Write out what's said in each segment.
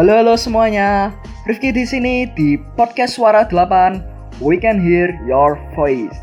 Halo halo semuanya. Rifki di sini di podcast Suara 8. We can hear your voice.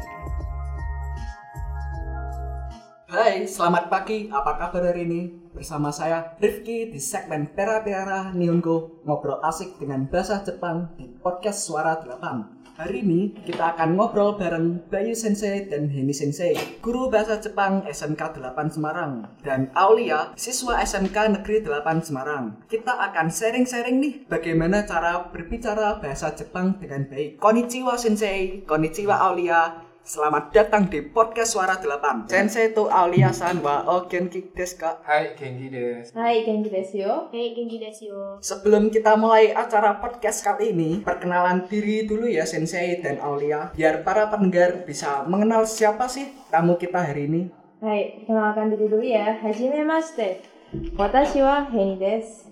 Hai, selamat pagi. Apa kabar hari ini? Bersama saya Rifki di segmen Pera Pera Nihongo ngobrol asik dengan bahasa Jepang di podcast Suara 8. Hari ini kita akan ngobrol bareng Bayu Sensei dan Heni Sensei, guru bahasa Jepang SMK 8 Semarang, dan Aulia, siswa SMK Negeri 8 Semarang. Kita akan sharing-sharing nih bagaimana cara berbicara bahasa Jepang dengan baik. Konnichiwa Sensei, konnichiwa Aulia, Selamat datang di podcast Suara 8. Sensei to Aulia-san wa o genki ka? Hai, genki Des. Hai, genki Des yo. Hai, genki Des yo. Sebelum kita mulai acara podcast kali ini, perkenalan diri dulu ya Sensei dan Aulia biar para pendengar bisa mengenal siapa sih tamu kita hari ini. Hai, perkenalkan diri dulu ya. Hajime mashite. Watashi wa Heni des.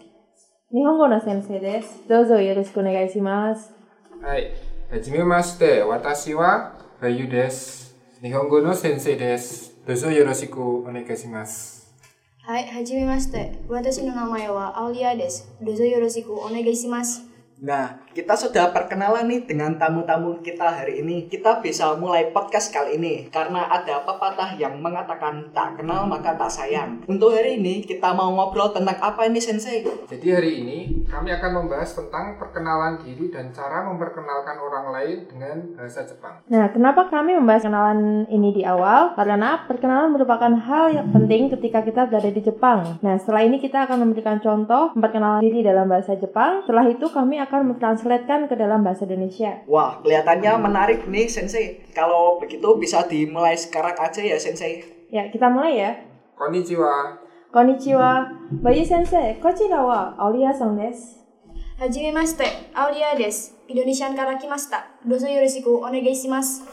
Nihongo no sensei des. Dozo yoroshiku onegai shimasu. Hai, hajime mashite. Watashi wa バユです。日本語の先生です。どうぞよろしくお願いします。はい、はじめまして。私の名前はアオリアです。どうぞよろしくお願いします。Nah, kita sudah perkenalan nih dengan tamu-tamu kita hari ini. Kita bisa mulai podcast kali ini karena ada pepatah yang mengatakan tak kenal maka tak sayang. Untuk hari ini kita mau ngobrol tentang apa ini Sensei? Jadi hari ini kami akan membahas tentang perkenalan diri dan cara memperkenalkan orang lain dengan bahasa Jepang. Nah, kenapa kami membahas kenalan ini di awal? Karena perkenalan merupakan hal yang penting ketika kita berada di Jepang. Nah, setelah ini kita akan memberikan contoh perkenalan diri dalam bahasa Jepang. Setelah itu kami akan mentranslatekan ke dalam bahasa Indonesia. Wah, kelihatannya menarik nih Sensei. Kalau begitu bisa dimulai sekarang aja ya Sensei. Ya, kita mulai ya. Konnichiwa. Konnichiwa. Bayi Sensei, kochira wa Aulia san desu. Hajimemashite, Aulia desu. Indonesian kara kimashita. Dozo yoroshiku onegaishimasu.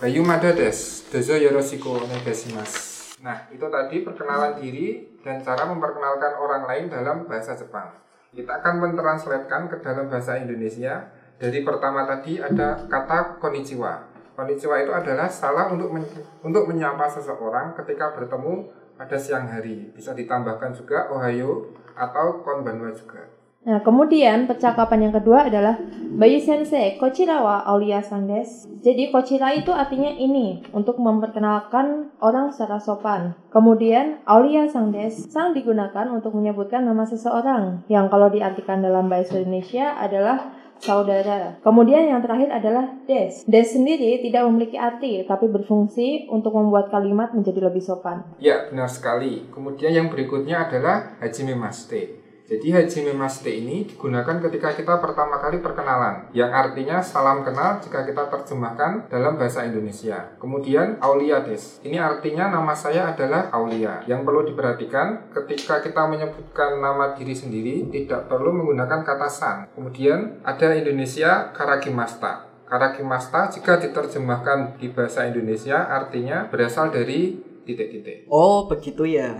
Bayu Mada desu. Dozo yoroshiku onegaishimasu. Nah, itu tadi perkenalan diri dan cara memperkenalkan orang lain dalam bahasa Jepang. Kita akan mentranslatekan ke dalam bahasa Indonesia. Dari pertama tadi ada kata konnichiwa. Konnichiwa itu adalah salah untuk men- untuk menyapa seseorang ketika bertemu pada siang hari. Bisa ditambahkan juga ohayo atau konbanwa juga. Nah, kemudian percakapan yang kedua adalah Bayu Sensei, kochira wa Aulia san desu. Jadi kochira itu artinya ini untuk memperkenalkan orang secara sopan. Kemudian Aulia san desu, sang digunakan untuk menyebutkan nama seseorang yang kalau diartikan dalam bahasa Indonesia adalah saudara. Kemudian yang terakhir adalah des. Des sendiri tidak memiliki arti tapi berfungsi untuk membuat kalimat menjadi lebih sopan. Ya, benar sekali. Kemudian yang berikutnya adalah hajime maste. Jadi Hajimemashite ini digunakan ketika kita pertama kali perkenalan, yang artinya salam kenal jika kita terjemahkan dalam bahasa Indonesia. Kemudian Aulia des, ini artinya nama saya adalah Aulia. Yang perlu diperhatikan ketika kita menyebutkan nama diri sendiri tidak perlu menggunakan kata san. Kemudian ada Indonesia Karagimasta. Karakimasta jika diterjemahkan di bahasa Indonesia artinya berasal dari titik-titik. Oh, begitu ya.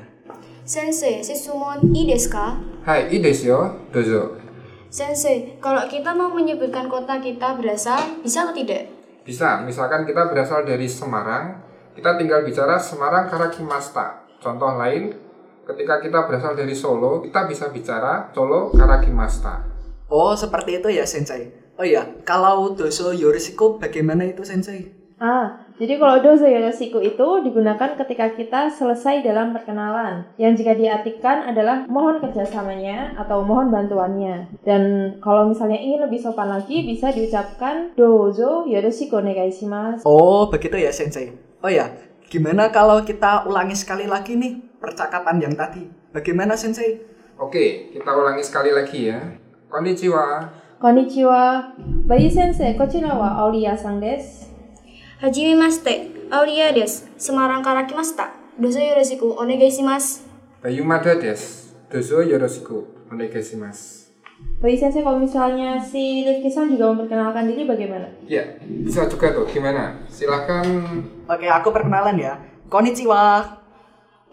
Sensei, sesumon i desu? Hai, i desu yo, dozo. Sensei, kalau kita mau menyebutkan kota kita berasal, bisa atau tidak? Bisa, misalkan kita berasal dari Semarang, kita tinggal bicara Semarang Karakimasta. Contoh lain, ketika kita berasal dari Solo, kita bisa bicara Solo Karakimasta. Oh, seperti itu ya Sensei. Oh iya, kalau doso yoroshiku bagaimana itu Sensei? Ah, jadi kalau dozo yoroshiku itu digunakan ketika kita selesai dalam perkenalan. Yang jika diartikan adalah mohon kerjasamanya atau mohon bantuannya. Dan kalau misalnya ingin lebih sopan lagi, bisa diucapkan dozo yoroshiku onegaishimasu. Oh, begitu ya Sensei. Oh ya, gimana kalau kita ulangi sekali lagi nih percakapan yang tadi? Bagaimana Sensei? Oke, kita ulangi sekali lagi ya. Konnichiwa. Konnichiwa. Bayi sensei, kochira wa Aulia san desu. はじめまして。アウリアです。Semarang から来ました。どうぞよろしくお願いします。 Bayu Mada des. Dozo yoroshiku onegaishimasu. Bayi sensei, kalau misalnya si Rifki-san juga memperkenalkan diri bagaimana? Ya, bisa juga tuh. Gimana? Silahkan Oke, aku perkenalan ya. Konnichiwa.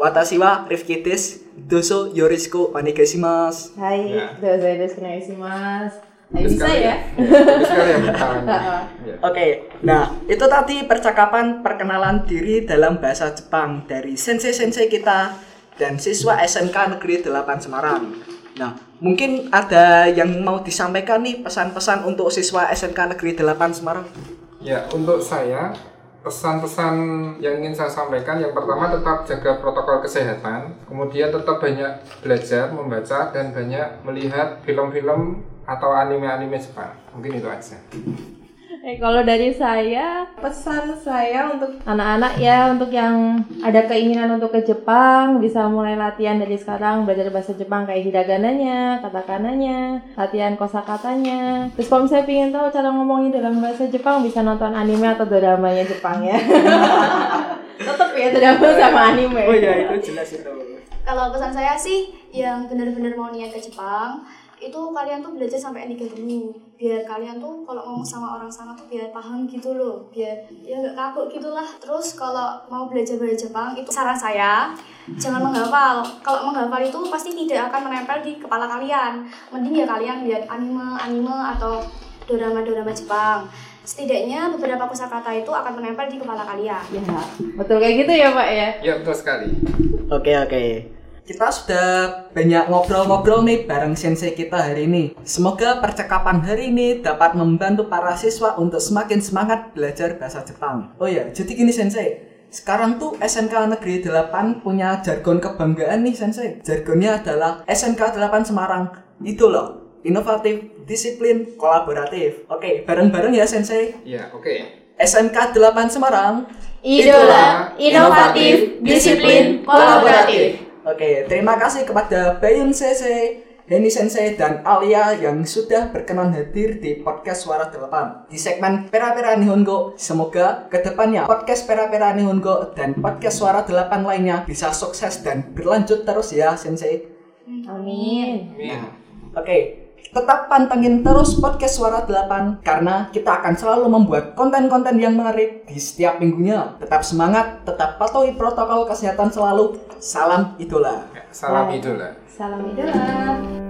Watashi wa Rifki desu. Doso yoroshiku onegaishimasu. Hai, Ya. dozo yoroshiku onegaishimasu. Bisa sekali ya? Bagus sekali ya perkenalannya. Ya. Oke, nah itu tadi percakapan perkenalan diri dalam bahasa Jepang dari sensei-sensei kita dan siswa SMK Negeri 8 Semarang. Nah, mungkin ada yang mau disampaikan nih pesan-pesan untuk siswa SMK Negeri 8 Semarang. Ya, untuk saya pesan-pesan yang ingin saya sampaikan yang pertama tetap jaga protokol kesehatan, kemudian tetap banyak belajar, membaca dan banyak melihat film-film atau anime-anime Jepang. Mungkin itu aja. Eh, kalau dari saya, pesan saya untuk anak-anak ya, untuk yang ada keinginan untuk ke Jepang, bisa mulai latihan dari sekarang, belajar bahasa Jepang kayak hiragananya, katakananya, latihan kosakatanya. Terus kalau misalnya pengen tahu cara ngomongin dalam bahasa Jepang, bisa nonton anime atau dramanya Jepang ya. Tetap ya drama sama anime. Oh iya, itu jelas itu. Kalau pesan saya sih yang benar-benar mau niat ke Jepang, itu kalian tuh belajar sampai N3 dulu. Biar kalian tuh kalau ngomong sama orang sana tuh biar paham gitu loh. Biar ya nggak kaku gitulah. Terus kalau mau belajar bahasa Jepang itu saran saya jangan menghafal. Kalau menghafal itu pasti tidak akan menempel di kepala kalian. Mending ya kalian lihat anime anime atau drama-drama Jepang. Setidaknya beberapa kosakata itu akan menempel di kepala kalian. Ya, betul kayak gitu ya Pak ya. Ya, betul sekali. Oke, oke. Kita sudah banyak ngobrol-ngobrol nih bareng sensei kita hari ini. Semoga percakapan hari ini dapat membantu para siswa untuk semakin semangat belajar bahasa Jepang. Oh ya, jadi gini sensei. Sekarang tuh SMK Negeri 8 punya jargon kebanggaan nih sensei. Jargonnya adalah SMK 8 Semarang. Itu loh, inovatif, disiplin, kolaboratif. Oke, bareng-bareng ya sensei. Ya, oke. SMK 8 Semarang. Idola, inovatif, disiplin, kolaboratif. Oke, terima kasih kepada Bayun Sensei, Henny Sensei, dan Alia yang sudah berkenan hadir di podcast Suara 8 di segmen Pera Pera Nihongo. Semoga ke depannya podcast Pera Pera Nihongo dan podcast Suara 8 lainnya bisa sukses dan berlanjut terus ya Sensei. Amin. Amin. Oke, tetap pantengin terus podcast Suara 8 karena kita akan selalu membuat konten-konten yang menarik di setiap minggunya. Tetap semangat, tetap patuhi protokol kesehatan selalu. Salam idola. Ya, salam idola. Salam idola.